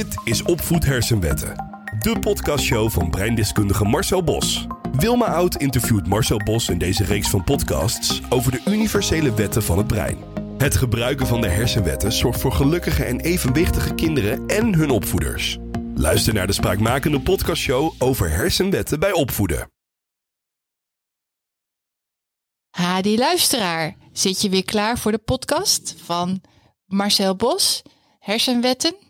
Dit is Opvoed Hersenwetten. De podcastshow van breindeskundige Marcel Bos. Wilma Oud interviewt Marcel Bos in deze reeks van podcasts over de universele wetten van het brein. Het gebruiken van de hersenwetten zorgt voor gelukkige en evenwichtige kinderen en hun opvoeders. Luister naar de spraakmakende podcastshow over hersenwetten bij opvoeden. Ha, die luisteraar. Zit je weer klaar voor de podcast van Marcel Bos, Hersenwetten?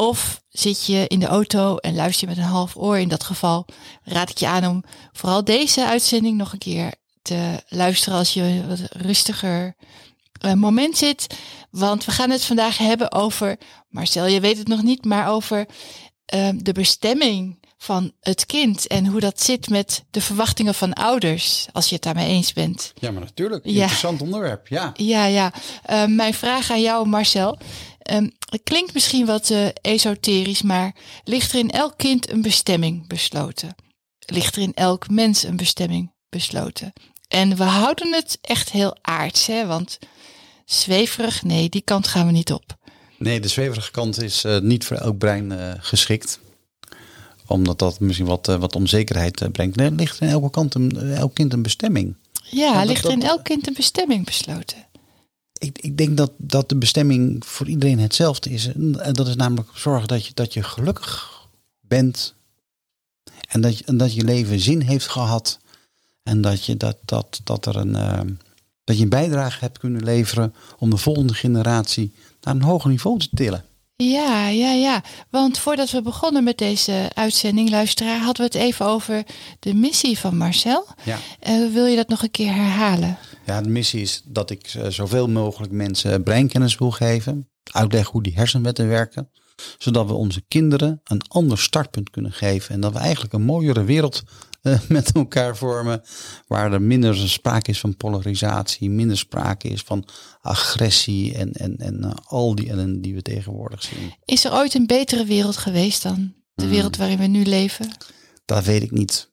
Of zit je in de auto en luister je met een half oor? In dat geval raad ik je aan om vooral deze uitzending nog een keer te luisteren als je wat rustiger uh, moment zit. Want we gaan het vandaag hebben over, Marcel, je weet het nog niet, maar over uh, de bestemming van het kind en hoe dat zit met de verwachtingen van ouders, als je het daarmee eens bent. Ja, maar natuurlijk. Interessant onderwerp, ja. Ja, ja. Uh, mijn vraag aan jou, Marcel. Um, het klinkt misschien wat uh, esoterisch, maar ligt er in elk kind een bestemming besloten? Ligt er in elk mens een bestemming besloten? En we houden het echt heel aards, hè? want zweverig, nee, die kant gaan we niet op. Nee, de zweverige kant is uh, niet voor elk brein uh, geschikt omdat dat misschien wat, uh, wat onzekerheid uh, brengt. Nee, ligt er in elke kant een, elk kind een bestemming. Ja, dat, ligt er in elk kind een bestemming besloten. Ik, ik denk dat, dat de bestemming voor iedereen hetzelfde is. En dat is namelijk zorgen dat je, dat je gelukkig bent. En dat, je, en dat je leven zin heeft gehad. En dat je, dat, dat, dat er een, uh, dat je een bijdrage hebt kunnen leveren om de volgende generatie naar een hoger niveau te tillen. Ja, ja, ja. Want voordat we begonnen met deze uitzending, luisteraar, hadden we het even over de missie van Marcel. Ja. Uh, wil je dat nog een keer herhalen? Ja, de missie is dat ik uh, zoveel mogelijk mensen breinkennis wil geven. Uitleggen hoe die hersenwetten werken. Zodat we onze kinderen een ander startpunt kunnen geven. En dat we eigenlijk een mooiere wereld uh, met elkaar vormen. Waar er minder sprake is van polarisatie, minder sprake is van agressie en, en, en uh, al die ellende die we tegenwoordig zien. Is er ooit een betere wereld geweest dan de hmm. wereld waarin we nu leven? Dat weet ik niet.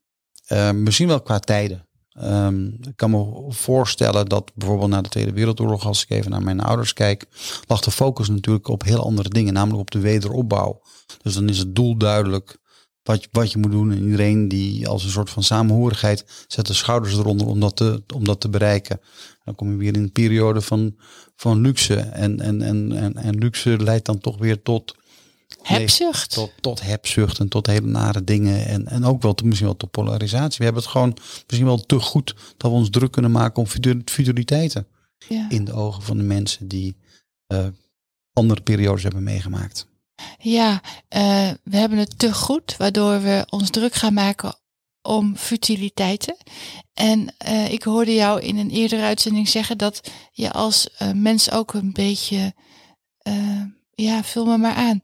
Uh, misschien wel qua tijden. Um, ik kan me voorstellen dat bijvoorbeeld na de Tweede Wereldoorlog, als ik even naar mijn ouders kijk, lag de focus natuurlijk op heel andere dingen, namelijk op de wederopbouw. Dus dan is het doel duidelijk wat je, wat je moet doen. En iedereen die als een soort van samenhorigheid zet de schouders eronder om dat te, om dat te bereiken. Dan kom je weer in een periode van, van luxe. En, en, en, en luxe leidt dan toch weer tot Hebzucht. Tot, tot hebzucht en tot hele nare dingen. En, en ook wel misschien wel tot polarisatie. We hebben het gewoon misschien wel te goed dat we ons druk kunnen maken om futiliteiten. Ja. In de ogen van de mensen die uh, andere periodes hebben meegemaakt. Ja, uh, we hebben het te goed, waardoor we ons druk gaan maken om futiliteiten. En uh, ik hoorde jou in een eerdere uitzending zeggen dat je als mens ook een beetje, ja, vul me maar aan.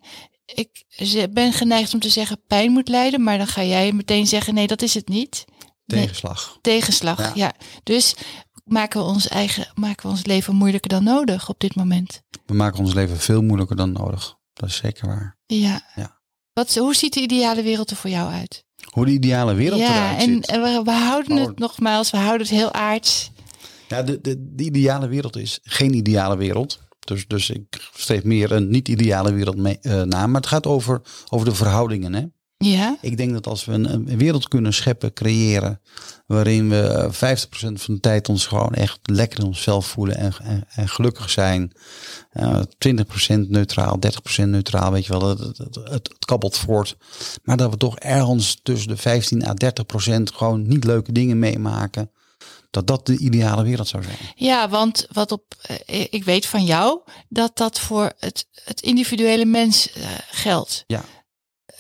Ik ben geneigd om te zeggen pijn moet lijden, maar dan ga jij meteen zeggen nee, dat is het niet. Tegenslag. Nee, tegenslag, ja. ja. Dus maken we ons eigen, maken we ons leven moeilijker dan nodig op dit moment. We maken ons leven veel moeilijker dan nodig. Dat is zeker waar. Ja. ja. Wat, hoe ziet de ideale wereld er voor jou uit? Hoe de ideale wereld ja, eruit ziet? en we, we houden het nogmaals, we houden het heel aards. Ja, de, de, de ideale wereld is geen ideale wereld. Dus, dus ik streef meer een niet-ideale wereld mee, uh, na. Maar het gaat over, over de verhoudingen. Hè? Ja. Ik denk dat als we een, een wereld kunnen scheppen, creëren, waarin we 50% van de tijd ons gewoon echt lekker in onszelf voelen en, en, en gelukkig zijn. Uh, 20% neutraal, 30% neutraal, weet je wel, het, het, het, het, kabbelt voort. Maar dat we toch ergens tussen de 15 à 30% gewoon niet leuke dingen meemaken. Dat dat de ideale wereld zou zijn. Ja, want wat op, uh, ik weet van jou dat dat voor het, het individuele mens uh, geldt. Ja.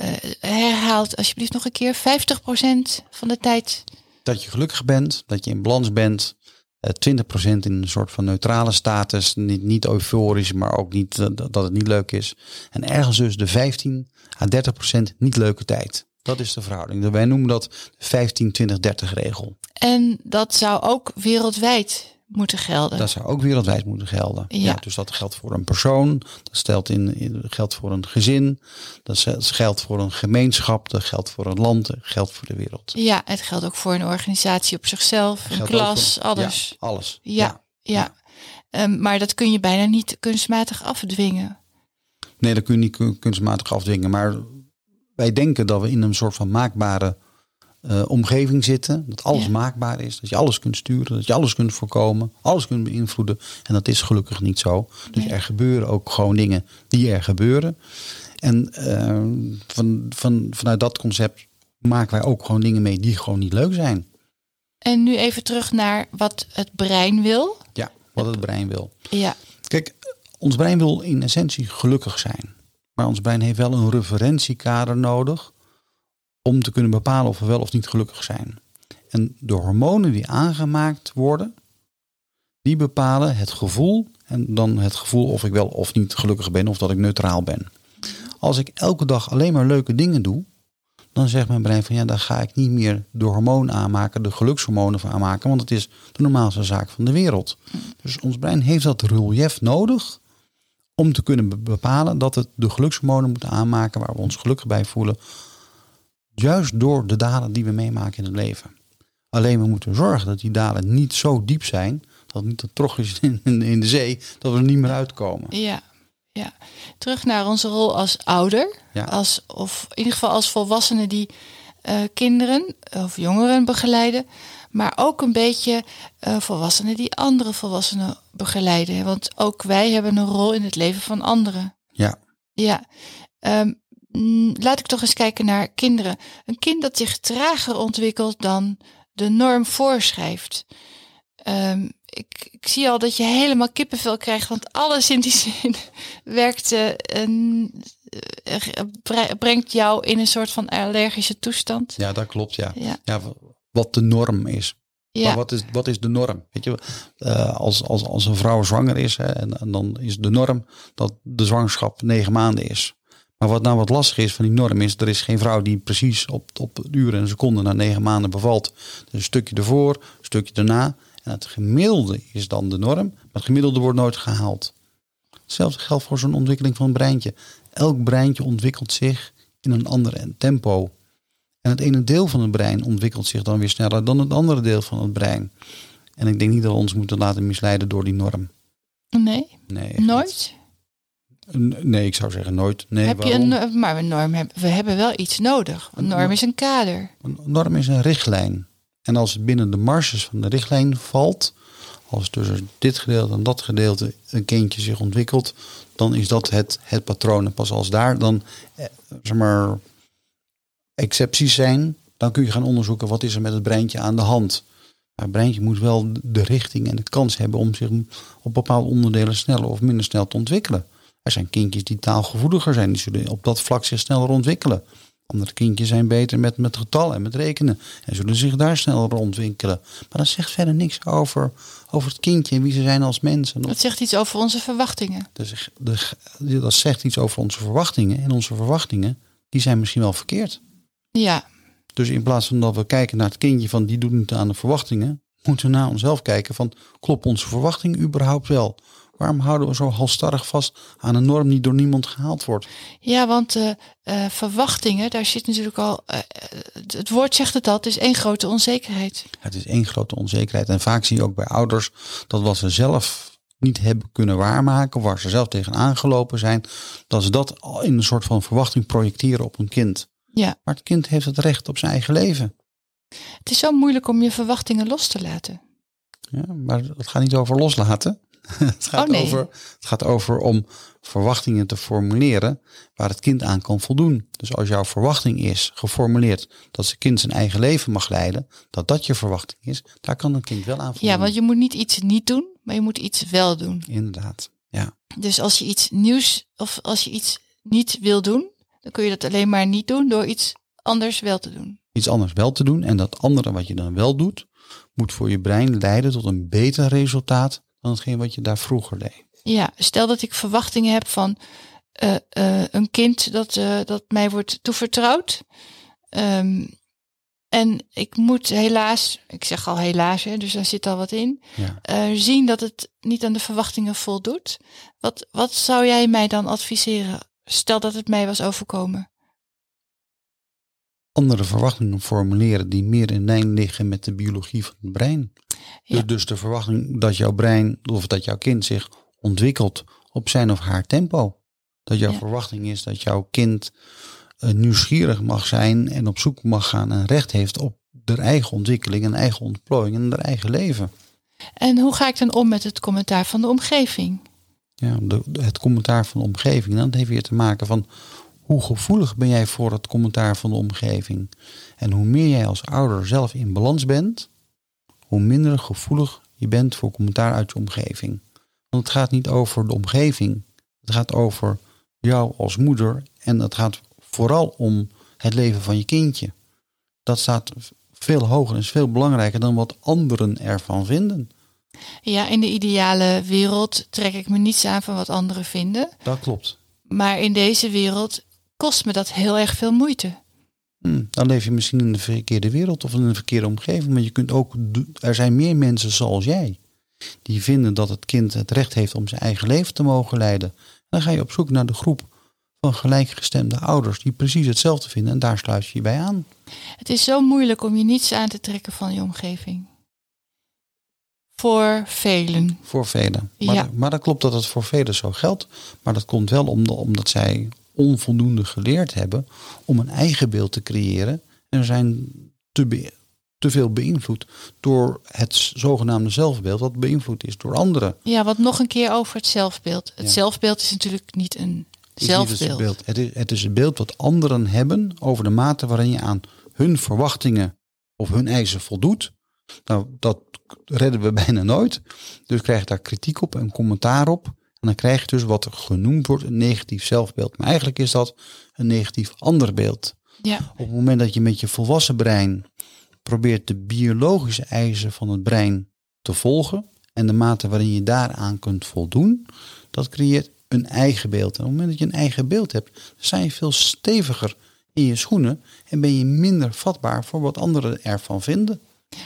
Uh, herhaalt alsjeblieft nog een keer 50% van de tijd. Dat je gelukkig bent, dat je in balans bent. Uh, 20% in een soort van neutrale status. Niet, niet euforisch, maar ook niet dat het niet leuk is. En ergens dus de 15 à 30% niet leuke tijd. Dat is de verhouding. Wij noemen dat de 15-20-30 regel. En dat zou ook wereldwijd moeten gelden. Dat zou ook wereldwijd moeten gelden. Ja. ja dus dat geldt voor een persoon, dat stelt in, in, geldt voor een gezin, dat geldt voor een gemeenschap, dat geldt voor een land, dat geldt voor de wereld. Ja, het geldt ook voor een organisatie op zichzelf, een klas, voor, alles. Ja, alles. Ja, ja. ja. Um, maar dat kun je bijna niet kunstmatig afdwingen. Nee, dat kun je niet kun- kunstmatig afdwingen. Maar wij denken dat we in een soort van maakbare eh, omgeving zitten. Dat alles Ja. maakbaar is. Dat je alles kunt sturen. Dat je alles kunt voorkomen. Alles kunt beïnvloeden. En dat is gelukkig niet zo. Dus Nee. er gebeuren ook gewoon dingen die er gebeuren. En eh, van, van, vanuit dat concept maken wij ook gewoon dingen mee die gewoon niet leuk zijn. En nu even terug naar wat het brein wil. Ja, wat het brein wil. Ja, Kijk, ons brein wil in essentie gelukkig zijn. Ons brein heeft wel een referentiekader nodig om te kunnen bepalen of we wel of niet gelukkig zijn. En de hormonen die aangemaakt worden, die bepalen het gevoel en dan het gevoel of ik wel of niet gelukkig ben of dat ik neutraal ben. Als ik elke dag alleen maar leuke dingen doe, dan zegt mijn brein van ja, dan ga ik niet meer de hormoon aanmaken, de gelukshormonen van aanmaken, want het is de normaalste zaak van de wereld. Dus ons brein heeft dat relief nodig om te kunnen be- bepalen dat het de gelukshormonen moet aanmaken waar we ons gelukkig bij voelen. Juist door de dalen die we meemaken in het leven. Alleen we moeten zorgen dat die dalen niet zo diep zijn, dat niet te trog is in, in, in de zee, dat we er niet meer uitkomen. ja, ja. Terug naar onze rol als ouder. Ja. Als, of in ieder geval als volwassenen die eh, kinderen of jongeren begeleiden. Maar ook een beetje eh, volwassenen die andere volwassenen begeleiden. Want ook wij hebben een rol in het leven van anderen. Ja, Ja, Ehm, mm, laat ik toch eens kijken naar kinderen. Een kind dat zich trager ontwikkelt dan de norm voorschrijft. Ehm, ik, ik zie al dat je helemaal kippenvel krijgt, want alles in die zin werkt, een, bre- brengt jou in een soort van allergische toestand. ja dat klopt. Ja. Ja, wat de norm is. Maar ja, wat is, wat is de norm? Weet je, eh, als, als, als een vrouw zwanger is, hè, en, en dan is de norm dat de zwangerschap negen maanden is. Maar wat nou wat lastig is van die norm is, er is geen vrouw die precies op, op uren en seconden na negen maanden bevalt. Dus een stukje ervoor, een stukje daarna. En het gemiddelde is dan de norm, maar het gemiddelde wordt nooit gehaald. Hetzelfde geldt voor zo'n ontwikkeling van een breintje. Elk breintje ontwikkelt zich in een ander tempo. En het ene deel van het brein ontwikkelt zich dan weer sneller dan het andere deel van het brein. En ik denk niet dat we ons moeten laten misleiden door die norm. nee, Nee, nooit. niet. Nee, ik zou zeggen nooit. Nee, Heb je een, maar een norm, heb- we hebben wel iets nodig. Een norm is een kader. Een norm is een richtlijn. En als het binnen de marges van de richtlijn valt, als tussen dit gedeelte en dat gedeelte een kindje zich ontwikkelt, dan is dat het, het patroon. En pas als daar dan eh, zeg maar, excepties zijn, dan kun je gaan onderzoeken wat is er met het breintje aan de hand. Het breintje moet wel de richting en de kans hebben om zich op bepaalde onderdelen sneller of minder snel te ontwikkelen. Er zijn kindjes die taalgevoeliger zijn, die zullen op dat vlak zich sneller ontwikkelen. Andere kindjes zijn beter met, met getallen en met rekenen en zullen zich daar sneller ontwikkelen. Maar dat zegt verder niks over, over het kindje en wie ze zijn als mensen. Dat zegt iets over onze verwachtingen. Dus dat zegt iets over onze verwachtingen. En onze verwachtingen, die zijn misschien wel verkeerd. Ja, Dus in plaats van dat we kijken naar het kindje van die doet niet aan de verwachtingen, moeten we naar onszelf kijken van klopt onze verwachting überhaupt wel? Waarom houden we zo halstarrig vast aan een norm die door niemand gehaald wordt? Ja, want eh, eh, verwachtingen, daar zit natuurlijk al. eh, het- woord zegt het al, het is één grote onzekerheid. Het is één grote onzekerheid. En vaak zie je ook bij ouders dat wat ze zelf niet hebben kunnen waarmaken, waar ze zelf tegen aangelopen zijn, dat ze dat al in een soort van verwachting projecteren op een kind. Ja, Maar het kind heeft het recht op zijn eigen leven. het is zo moeilijk om je verwachtingen los te laten. Ja, maar het gaat niet over loslaten. het, gaat Oh, nee. over, het gaat over om verwachtingen te formuleren waar het kind aan kan voldoen. Dus als jouw verwachting is geformuleerd dat zijn kind zijn eigen leven mag leiden, dat dat je verwachting is, daar kan een kind wel aan voldoen. Ja, want je moet niet iets niet doen, maar je moet iets wel doen. Inderdaad. Ja. Dus als je iets nieuws of als je iets niet wil doen, dan kun je dat alleen maar niet doen door iets anders wel te doen. Iets anders wel te doen en dat andere wat je dan wel doet, moet voor je brein leiden tot een beter resultaat dan hetgeen wat je daar vroeger deed. Ja, stel dat ik verwachtingen heb van eh, eh, een kind dat, eh, dat mij wordt toevertrouwd. Ehm, en ik moet helaas, ik zeg al helaas, hè, dus daar zit al wat in, Ja. zien dat het niet aan de verwachtingen voldoet. Wat, wat zou jij mij dan adviseren? Stel dat het mij was overkomen. Andere verwachtingen formuleren die meer in lijn liggen met de biologie van het brein. Ja. Dus, dus de verwachting dat jouw brein of dat jouw kind zich ontwikkelt op zijn of haar tempo. Dat jouw Ja. verwachting is dat jouw kind eh, nieuwsgierig mag zijn en op zoek mag gaan en recht heeft op de eigen ontwikkeling en eigen ontplooiing en haar eigen leven. En hoe ga ik dan om met het commentaar van de omgeving? Ja, de, het commentaar van de omgeving. Dat heeft weer te maken van hoe gevoelig ben jij voor het commentaar van de omgeving. En hoe meer jij als ouder zelf in balans bent, hoe minder gevoelig je bent voor commentaar uit je omgeving. Want het gaat niet over de omgeving. Het gaat over jou als moeder. En het gaat vooral om het leven van je kindje. Dat staat veel hoger en is veel belangrijker dan wat anderen ervan vinden. Ja, in de ideale wereld trek ik me niets aan van wat anderen vinden. Dat klopt. Maar in deze wereld kost me dat heel erg veel moeite. Hm, dan leef je misschien in de verkeerde wereld of in een verkeerde omgeving. Maar je kunt ook, er zijn meer mensen zoals jij. Die vinden dat het kind het recht heeft om zijn eigen leven te mogen leiden. En dan ga je op zoek naar de groep van gelijkgestemde ouders die precies hetzelfde vinden. En daar sluit je je bij aan. Het is zo moeilijk om je niets aan te trekken van je omgeving. Voor velen. Voor velen. Maar, Ja. maar dat klopt dat het voor velen zo geldt. Maar dat komt wel om- omdat zij onvoldoende geleerd hebben om een eigen beeld te creëren. En zijn te, be- te veel beïnvloed door het zogenaamde zelfbeeld, wat beïnvloed is door anderen. Ja, wat nog een keer over het zelfbeeld. Het Ja. zelfbeeld is natuurlijk niet een niet zelfbeeld. Het, beeld. Het, is, het is het beeld wat anderen hebben over de mate waarin je aan hun verwachtingen of hun eisen voldoet. Nou, dat redden we bijna nooit. Dus krijg je daar kritiek op en commentaar op. En dan krijg je dus wat genoemd wordt een negatief zelfbeeld. Maar eigenlijk is dat een negatief ander beeld. Ja, Op het moment dat je met je volwassen brein probeert de biologische eisen van het brein te volgen en de mate waarin je daaraan kunt voldoen, dat creëert een eigen beeld. En op het moment dat je een eigen beeld hebt, dan sta je veel steviger in je schoenen en ben je minder vatbaar voor wat anderen ervan vinden.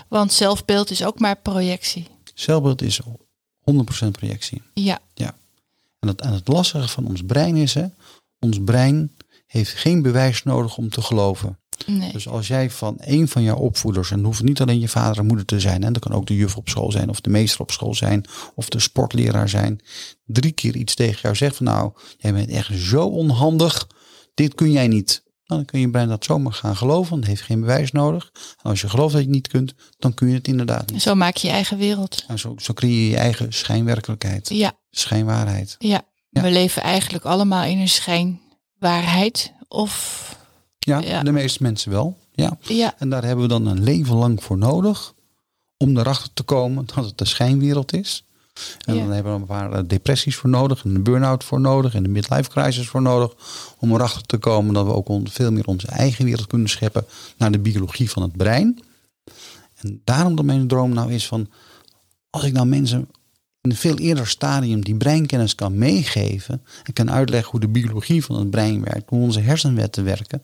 want zelfbeeld is ook maar projectie. Zelfbeeld is 100% projectie. Ja, En het, en het lastige van ons brein is, hè, ons brein heeft geen bewijs nodig om te geloven. nee. Dus als jij van een van jouw opvoeders, en het hoeft niet alleen je vader en moeder te zijn, en dat kan ook de juf op school zijn, of de meester op school zijn, of de sportleraar zijn, drie keer iets tegen jou zegt van nou, jij bent echt zo onhandig, dit kun jij niet. Dan kun je brein dat zomaar gaan geloven, want het heeft geen bewijs nodig. En als je gelooft dat je het niet kunt, dan kun je het inderdaad niet. Zo maak je je eigen wereld. En zo, zo creëer je je eigen schijnwerkelijkheid, Ja, schijnwaarheid. ja. Ja. We leven eigenlijk allemaal in een schijnwaarheid. Of Ja, Ja. de meeste mensen wel. Ja. ja, En daar hebben we dan een leven lang voor nodig om erachter te komen dat het de schijnwereld is. En Ja. dan hebben we een paar eh, depressies voor nodig, en een burn-out voor nodig, en een midlife crisis voor nodig. Om erachter te komen dat we ook veel meer onze eigen wereld kunnen scheppen naar de biologie van het brein. En daarom dat mijn droom nou is van, als ik nou mensen in een veel eerder stadium die breinkennis kan meegeven en kan uitleggen hoe de biologie van het brein werkt, hoe onze hersenwetten werken,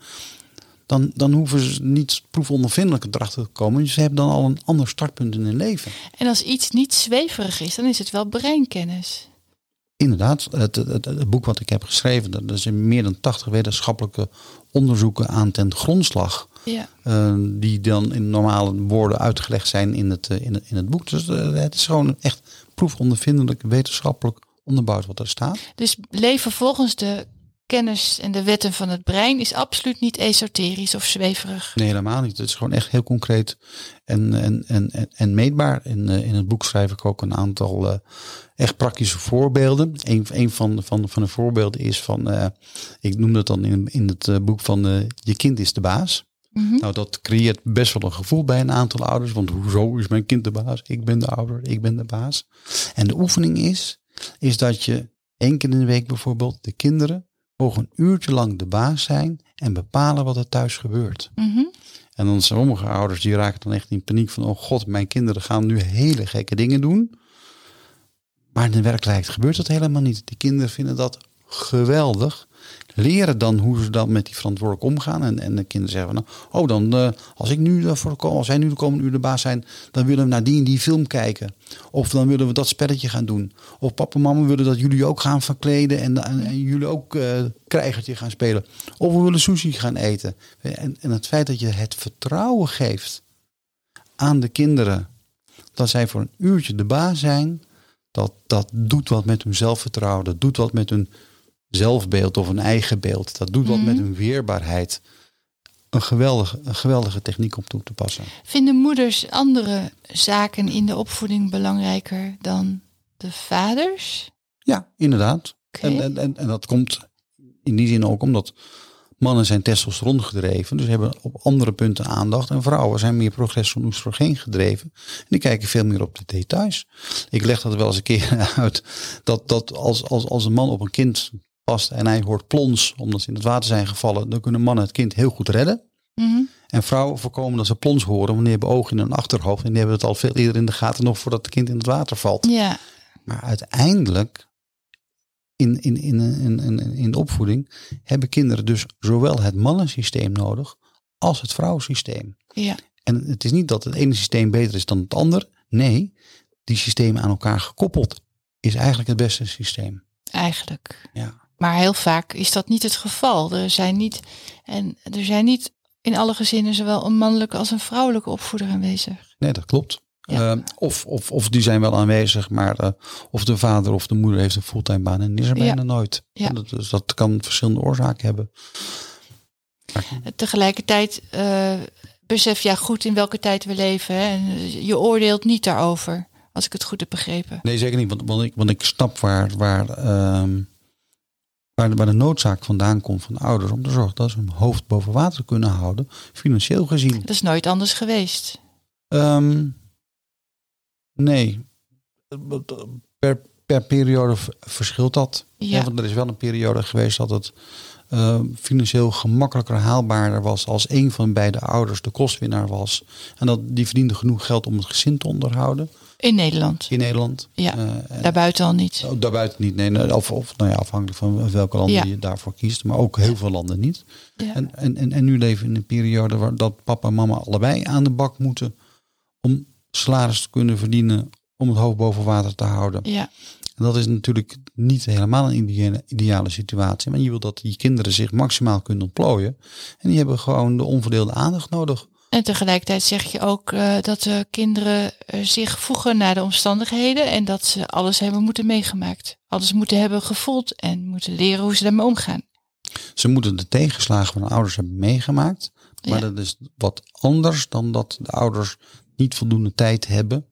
dan, dan hoeven ze niet proefondervindelijk erachter te komen. Ze hebben dan al een ander startpunt in hun leven. en als iets niet zweverig is, dan is het wel breinkennis. Inderdaad, het, het, boek wat ik heb geschreven, dat is in meer dan 80 wetenschappelijke onderzoeken aan ten grondslag. Ja, eh, die dan in normale woorden uitgelegd zijn in het, eh, in het, in het boek. Dus eh, het is gewoon echt proefondervindelijk, wetenschappelijk onderbouwd wat er staat. dus leven volgens de kennis en de wetten van het brein is absoluut niet esoterisch of zweverig. Nee, helemaal niet. Het is gewoon echt heel concreet en, en, en, en, meetbaar. In, eh, in het boek schrijf ik ook een aantal eh, echt praktische voorbeelden. Een, een van, van, van de voorbeelden is van, eh, ik noem dat dan in, in het boek van Je kind is de baas. Mhm. Nou, dat creëert best wel een gevoel bij een aantal ouders. Want hoezo is mijn kind de baas? Ik ben de ouder, ik ben de baas. En de oefening is, is dat je één keer in de week bijvoorbeeld de kinderen mogen een uurtje lang de baas zijn en bepalen wat er thuis gebeurt. Mhm. En dan sommige ouders die raken dan echt in paniek van, oh god, mijn kinderen gaan nu hele gekke dingen doen. Maar in de werkelijkheid gebeurt dat helemaal niet. Die kinderen vinden dat geweldig. Leren dan hoe ze dan met die verantwoordelijk omgaan. En, en de kinderen zeggen van, nou, oh dan, eh, als ik nu eh, als zij nu de komende uur de baas zijn, dan willen we naar die en die film kijken. Of dan willen we dat spelletje gaan doen. Of papa en mama willen dat jullie ook gaan verkleden en, en, jullie ook eh krijgertje gaan spelen. Of we willen sushi gaan eten. En, en het feit dat je het vertrouwen geeft aan de kinderen dat zij voor een uurtje de baas zijn, dat, dat doet wat met hun zelfvertrouwen. Dat doet wat met hun zelfbeeld of een eigen beeld. Dat doet wat Mhm. met hun weerbaarheid. Een geweldige, een geweldige techniek om toe te passen. Vinden moeders andere zaken in de opvoeding belangrijker dan de vaders? Ja, inderdaad. En, en, en, en dat komt in die zin ook omdat mannen zijn testosteron gedreven. Dus hebben op andere punten aandacht. En vrouwen zijn meer progesteron oestrogeen gedreven. En die kijken veel meer op de details. Ik leg dat wel eens een keer uit. Dat, dat als, als, als een man op een kind en hij hoort plons omdat ze in het water zijn gevallen. Dan kunnen mannen het kind heel goed redden. Mhm. En vrouwen voorkomen dat ze plons horen. Want die hebben ogen in hun achterhoofd. En die hebben het al veel eerder in de gaten nog voordat het kind in het water valt. Ja, Maar uiteindelijk, in, in, in, in, in, in de opvoeding, hebben kinderen dus zowel het mannensysteem nodig als het vrouwensysteem. ja, En het is niet dat het ene systeem beter is dan het ander. Nee, die systemen aan elkaar gekoppeld is eigenlijk het beste systeem. eigenlijk. Ja. Maar heel vaak is dat niet het geval. Er zijn niet, en er zijn niet in alle gezinnen zowel een mannelijke als een vrouwelijke opvoeder aanwezig. Nee, dat klopt. Ja. Eh, of, of, of die zijn wel aanwezig, maar eh, of de vader of de moeder heeft een fulltime baan en is er Ja. bijna nooit. Ja. Dat, dus dat kan verschillende oorzaken hebben. Tegelijkertijd eh, besef jij goed in welke tijd we leven. Hè? En je oordeelt niet daarover, als ik het goed heb begrepen. Nee, zeker niet. Want, want, ik, want ik snap waar, waar, ehm, waar, de, waar de noodzaak vandaan komt van de ouders. Om te zorgen dat ze hun hoofd boven water kunnen houden. Financieel gezien. Dat is nooit anders geweest. Ehm, nee. Per, per periode verschilt dat. Ja. Ja, want er is wel een periode geweest dat het eh, financieel gemakkelijker haalbaarder was als een van beide ouders de kostwinnaar was. En dat die verdiende genoeg geld om het gezin te onderhouden In Nederland. in Nederland. Ja, Eh, Daarbuiten al niet. Oh, daarbuiten niet, nee. nee, Of, of nou ja, afhankelijk van welke landen Ja. je daarvoor kiest. Maar ook heel veel landen niet. Ja. En, en, en, en nu leven we in een periode waar dat papa en mama allebei aan de bak moeten. Om salaris te kunnen verdienen. Om het hoofd boven water te houden. ja. En dat is natuurlijk niet helemaal een ideale, ideale situatie. Maar je wil dat die kinderen zich maximaal kunnen ontplooien. En die hebben gewoon de onverdeelde aandacht nodig. En tegelijkertijd zeg je ook eh, dat de kinderen eh, zich voegen naar de omstandigheden en dat ze alles hebben moeten meegemaakt. Alles moeten hebben gevoeld en moeten leren hoe ze daarmee omgaan. Ze moeten de tegenslagen van de ouders hebben meegemaakt. Maar Ja. dat is wat anders dan dat de ouders niet voldoende tijd hebben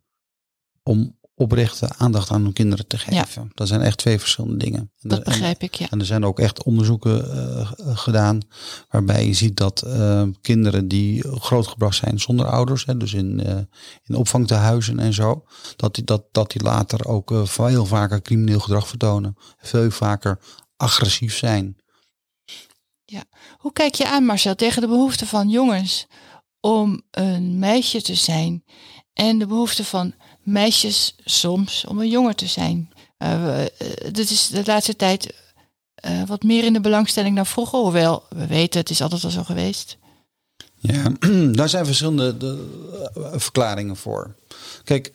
om oprechte aandacht aan hun kinderen te geven. Dat zijn echt twee verschillende dingen. En Dat er- begrijp ik, ja. En er zijn ook echt onderzoeken eh, gedaan waarbij je ziet dat eh, kinderen die grootgebracht zijn zonder ouders, hè, dus in, eh in opvangtehuizen en zo, dat die, dat, dat die later ook eh, veel vaker crimineel gedrag vertonen, veel vaker agressief zijn. Hoe kijk je aan, Marcel, tegen de behoefte van jongens om een meisje te zijn en de behoefte van meisjes soms om een jongen te zijn? Eh, we- eh, dit is de laatste tijd eh, wat meer in de belangstelling dan vroeger, hoewel we weten het is altijd al zo geweest. Ja, daar zijn verschillende de, eh, verklaringen voor. Kijk,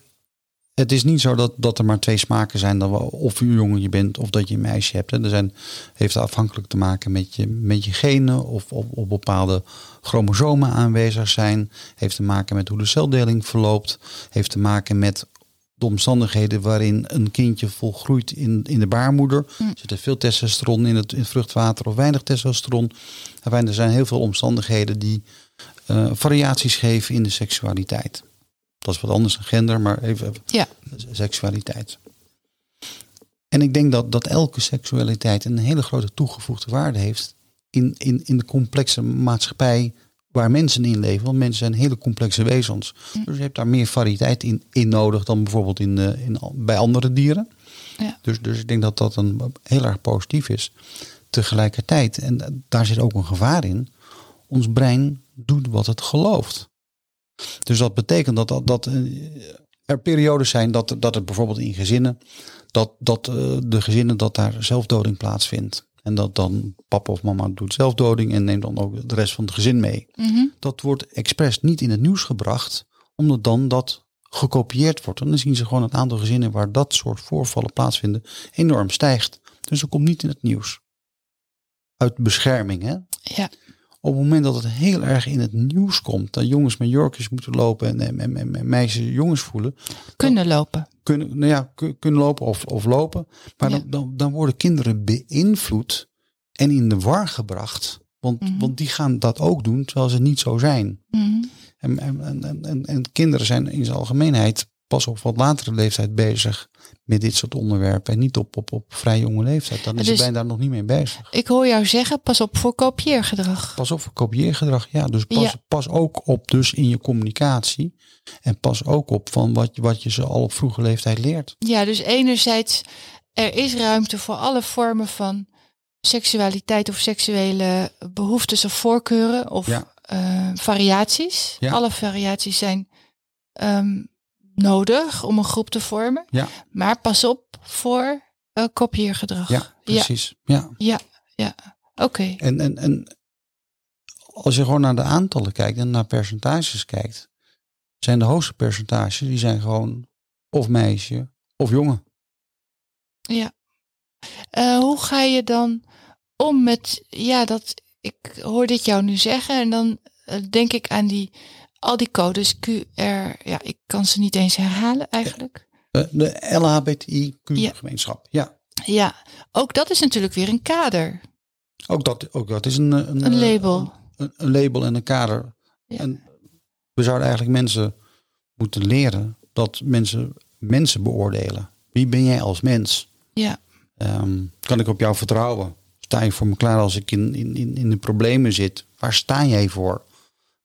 het is niet zo dat, dat er maar twee smaken zijn. Dat we, of je jongen je bent of dat je een meisje hebt. Hè. Er zijn, heeft afhankelijk te maken met je, met je genen of op, op bepaalde chromosomen aanwezig zijn. Heeft te maken met hoe de celdeling verloopt. Heeft te maken met de omstandigheden waarin een kindje volgroeit in, in de baarmoeder. Hm. Zit er veel testosteron in het, in het vruchtwater of weinig testosteron? Er zijn heel veel omstandigheden die eh, variaties geven in de seksualiteit. Dat is wat anders dan gender, maar even, Ja. seksualiteit. En ik denk dat, dat elke seksualiteit een hele grote toegevoegde waarde heeft in, in, in de complexe maatschappij waar mensen in leven. Want mensen zijn hele complexe wezens. Dus je hebt daar meer variëteit in, in nodig dan bijvoorbeeld in, eh, in, bij andere dieren. Ja. Dus, dus ik denk dat dat een, heel erg positief is. Tegelijkertijd, en daar zit ook een gevaar in, ons brein doet wat het gelooft. Dus dat betekent dat, dat, dat eh, er periodes zijn dat, dat het bijvoorbeeld in gezinnen, dat, dat eh, de gezinnen dat daar zelfdoding plaatsvindt. En dat dan papa of mama doet zelfdoding en neemt dan ook de rest van het gezin mee. Mhm. Dat wordt expres niet in het nieuws gebracht, omdat dan dat gekopieerd wordt. En dan zien ze gewoon het aantal gezinnen waar dat soort voorvallen plaatsvinden enorm stijgt. Dus dat komt niet in het nieuws. Uit bescherming, hè? Ja. Op het moment dat het heel erg in het nieuws komt, dat jongens met jurkjes moeten lopen en, en, en, en meisjes jongens voelen, Kunnen lopen. kunnen, nou ja, kun- kunnen lopen of, of lopen. Maar Ja. dan, dan, dan worden kinderen beïnvloed en in de war gebracht. Want, Mhm. want die gaan dat ook doen terwijl ze niet zo zijn. Mhm. En, en, en, en, en kinderen zijn in zijn algemeenheid pas op wat latere leeftijd bezig met dit soort onderwerpen. En niet op, op, op vrij jonge leeftijd. Dan is Dus- je bijna daar nog niet mee bezig. Ik hoor jou zeggen, pas op voor kopieergedrag. Pas op voor kopieergedrag. Ja, dus pas, Ja. pas ook op dus in je communicatie. En pas ook op van wat, je- wat je ze al op vroege leeftijd leert. Ja, dus enerzijds, er is ruimte voor alle vormen van seksualiteit of seksuele behoeftes of voorkeuren of Ja. eh, variaties. Ja. Alle variaties zijn ehm, nodig om een groep te vormen. Ja. Maar pas op voor eh, kopieergedrag. Ja, precies. Ja. Oké. En, en, en als je gewoon naar de aantallen kijkt en naar percentages kijkt, zijn de hoogste percentages, die zijn gewoon of meisje of jongen. Ja. Eh, hoe ga je dan om met, ja, dat ik hoor dit jou nu zeggen en dan eh, denk ik aan die, al die codes QR, ja, ik kan ze niet eens herhalen eigenlijk. Eh, De LHBTIQ-gemeenschap. Ja, Ja, ook dat is natuurlijk weer een kader, ook dat, ook dat is een, eh, een, een eh, label. Een, een label en een kader. Ja. En we zouden eigenlijk mensen moeten leren dat mensen mensen beoordelen. Wie ben jij als mens? Ja, Ehm, kan ik op jou vertrouwen? Sta je voor me klaar als ik in, in, in, in de problemen zit? Waar sta jij voor?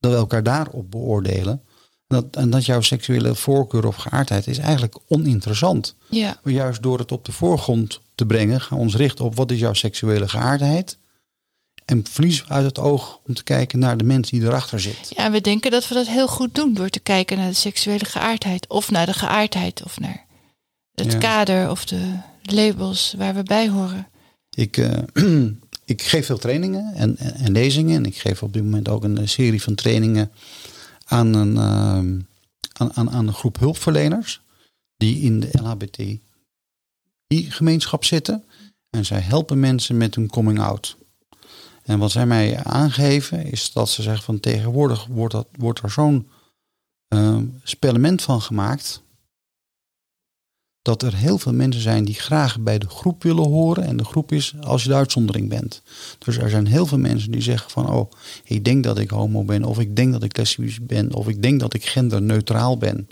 Dat we elkaar daarop beoordelen. En dat, en dat jouw seksuele voorkeur of geaardheid is eigenlijk oninteressant. ja, Maar juist door het op de voorgrond te brengen, gaan we ons richten op wat is jouw seksuele geaardheid. En verliezen we uit het oog om te kijken naar de mens die erachter zit. ja, en we denken dat we dat heel goed doen door te kijken naar de seksuele geaardheid of naar de geaardheid of naar het Ja. kader of de labels waar we bij horen. Ik, eh, ik geef veel trainingen en, en, en lezingen. En ik geef op dit moment ook een serie van trainingen aan een, ehm, aan, aan, een groep hulpverleners. Die in de LHBTI-gemeenschap zitten. En zij helpen mensen met hun coming out. En wat zij mij aangeven is dat ze zeggen van tegenwoordig wordt, dat, wordt er zo'n ehm spellement van gemaakt dat er heel veel mensen zijn die graag bij de groep willen horen. En de groep is als je de uitzondering bent. Dus er zijn heel veel mensen die zeggen van, oh, ik denk dat ik homo ben, of ik denk dat ik lesbisch ben, of ik denk dat ik genderneutraal ben.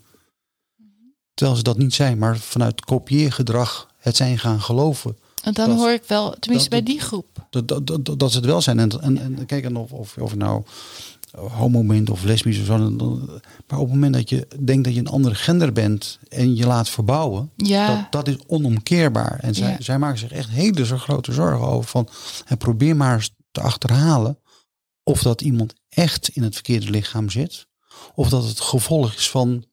Terwijl ze dat niet zijn, maar vanuit kopieergedrag het zijn gaan geloven. En dan Dat- hoor ik wel, tenminste dat- bij die groep. Dat, dat, dat, dat ze het wel zijn. En, en, en kijk, en of, of, of nou homo bent of lesbisch of zo. Maar op het moment dat je denkt dat je een andere gender bent en je laat verbouwen, Ja, dat, dat is onomkeerbaar. En zij, Ja. zij maken zich echt hele zo grote zorgen over van en probeer maar eens te achterhalen of dat iemand echt in het verkeerde lichaam zit. Of dat het gevolg is van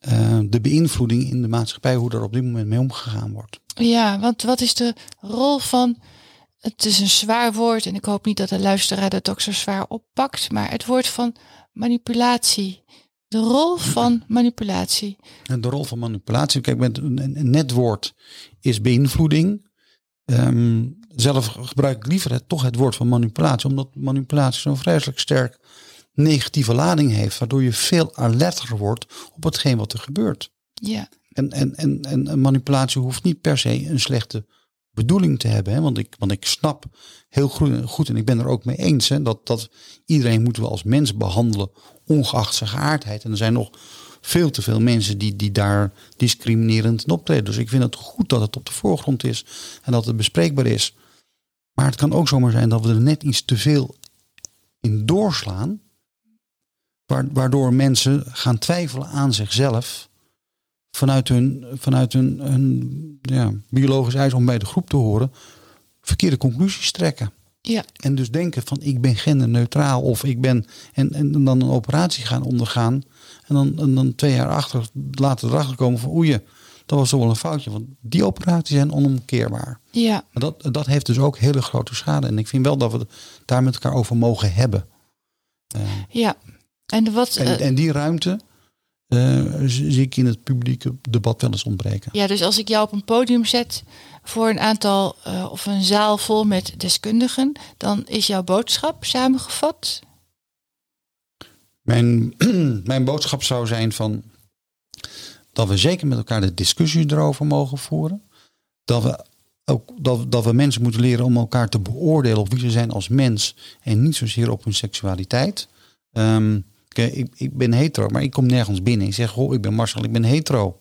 eh, de beïnvloeding in de maatschappij, hoe er op dit moment mee omgegaan wordt. Ja, want wat is de rol van. Het is een zwaar woord en ik hoop niet dat de luisteraar dat ook zo zwaar oppakt, maar het woord van manipulatie. De rol van manipulatie. En de rol van manipulatie, kijk, met een, net woord is beïnvloeding. Ehm, zelf gebruik ik liever het, toch het woord van manipulatie, omdat manipulatie zo'n vreselijk sterk negatieve lading heeft, waardoor je veel alerter wordt op hetgeen wat er gebeurt. Ja, En, en, en, en manipulatie hoeft niet per se een slechte bedoeling te hebben. Hè? Want, ik, want ik snap heel goed, en ik ben er ook mee eens, hè, dat, dat iedereen moeten we als mens behandelen, ongeacht zijn geaardheid. En er zijn nog veel te veel mensen die, die daar discriminerend in optreden. Dus ik vind het goed dat het op de voorgrond is en dat het bespreekbaar is. Maar het kan ook zomaar zijn dat we er net iets te veel in doorslaan. wa- Waardoor mensen gaan twijfelen aan zichzelf vanuit hun, vanuit hun, hun ja, biologisch eis om bij de groep te horen, verkeerde conclusies trekken. ja, En dus denken van ik ben genderneutraal of ik ben en, en dan een operatie gaan ondergaan. En dan, en dan twee jaar achter, later erachter komen van oei, dat was toch wel een foutje. Want die operaties zijn onomkeerbaar. ja, En dat, dat heeft dus ook hele grote schade. En ik vind wel dat we het daar met elkaar over mogen hebben. Eh, ja. En wat. en, eh, en die ruimte, eh, zie ik in het publieke debat wel eens ontbreken. Ja, dus als ik jou op een podium zet voor een aantal uh, of een zaal vol met deskundigen, dan is jouw boodschap samengevat? Mijn, mijn boodschap zou zijn van dat we zeker met elkaar de discussie erover mogen voeren. Dat we ook dat, dat we mensen moeten leren om elkaar te beoordelen op wie ze zijn als mens en niet zozeer op hun seksualiteit. Um, ik, ik ben hetero, maar ik kom nergens binnen. Ik zeg, goh, ik ben Marcel, ik ben hetero.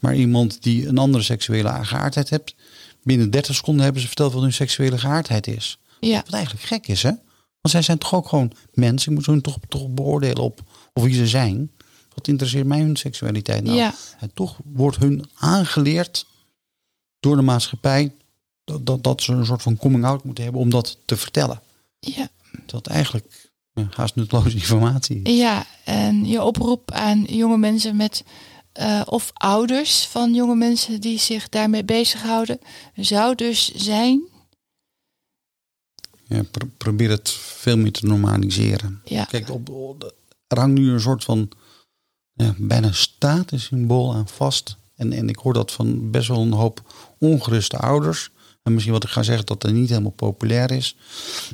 Maar iemand die een andere seksuele geaardheid hebt, binnen 30 seconden hebben ze verteld wat hun seksuele geaardheid is. Ja. Wat eigenlijk gek is, hè? Want zij zijn toch ook gewoon mensen. Ik moet hun toch, toch beoordelen op, op wie ze zijn. Wat interesseert mij hun seksualiteit nou? Ja. En toch wordt hun aangeleerd door de maatschappij dat, dat, dat ze een soort van coming out moeten hebben om dat te vertellen. Ja. Dat eigenlijk haast nutteloze informatie is. Ja, en je oproep aan jonge mensen met uh, of ouders van jonge mensen die zich daarmee bezighouden, zou dus zijn. Ja, pro probeer het veel meer te normaliseren. Ja. Kijk, op, er hangt nu een soort van ja, bijna statussymbool aan vast. En, en ik hoor dat van best wel een hoop ongeruste ouders. En misschien wat ik ga zeggen dat dat niet helemaal populair is.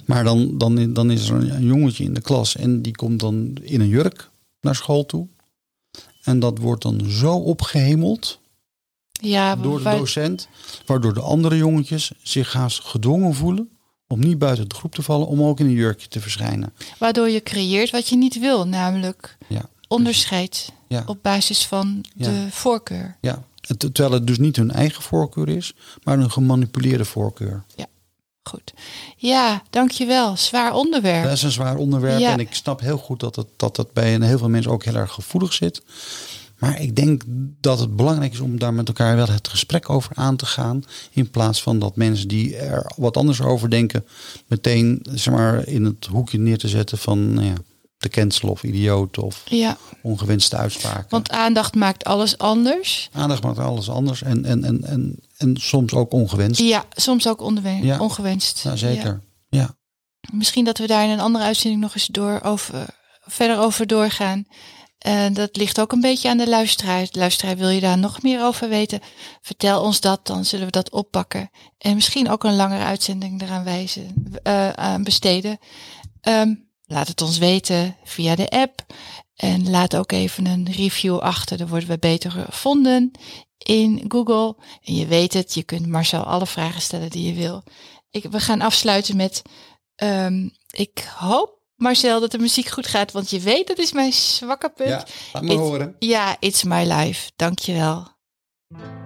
Maar dan, dan, dan is er een, jongetje in de klas en die komt dan in een jurk naar school toe. En dat wordt dan zo opgehemeld ja, door de docent, waardoor de andere jongetjes zich haast gedwongen voelen om niet buiten de groep te vallen, om ook in een jurkje te verschijnen. Waardoor je creëert wat je niet wil, namelijk ja. onderscheid ja. op basis van Ja. de voorkeur. Ja, terwijl het dus niet hun eigen voorkeur is, maar een gemanipuleerde voorkeur. Goed. Ja, dankjewel. Zwaar onderwerp. Dat is een zwaar onderwerp Ja. en ik snap heel goed dat het, dat het bij een heel veel mensen ook heel erg gevoelig zit. Maar ik denk dat het belangrijk is om daar met elkaar wel het gesprek over aan te gaan. In plaats van dat mensen die er wat anders over denken, meteen zeg maar, in het hoekje neer te zetten van nou ja, te cancelen of idioot of Ja, ongewenste uitspraken. want aandacht maakt alles anders. Aandacht maakt alles anders en, en, en, en, en soms ook ongewenst. Ja, soms ook onderwe- Ja. ongewenst. Ja, zeker. Ja. Ja. Misschien dat we daar in een andere uitzending nog eens door over, verder over doorgaan. En dat ligt ook een beetje aan de luisteraar. Luisteraar, wil je daar nog meer over weten? Vertel ons dat, dan zullen we dat oppakken. En misschien ook een langere uitzending eraan wijzen, eh, aan besteden. Ehm, laat het ons weten via de app. En laat ook even een review achter. Dan worden we beter gevonden in Google. En je weet het, je kunt Marcel alle vragen stellen die je wil. Ik, we gaan afsluiten met... ehm, ik hoop, Marcel, dat de muziek goed gaat. Want je weet, dat is mijn zwakke punt. ja, laat me horen. Ja, it's my life. Dankjewel. This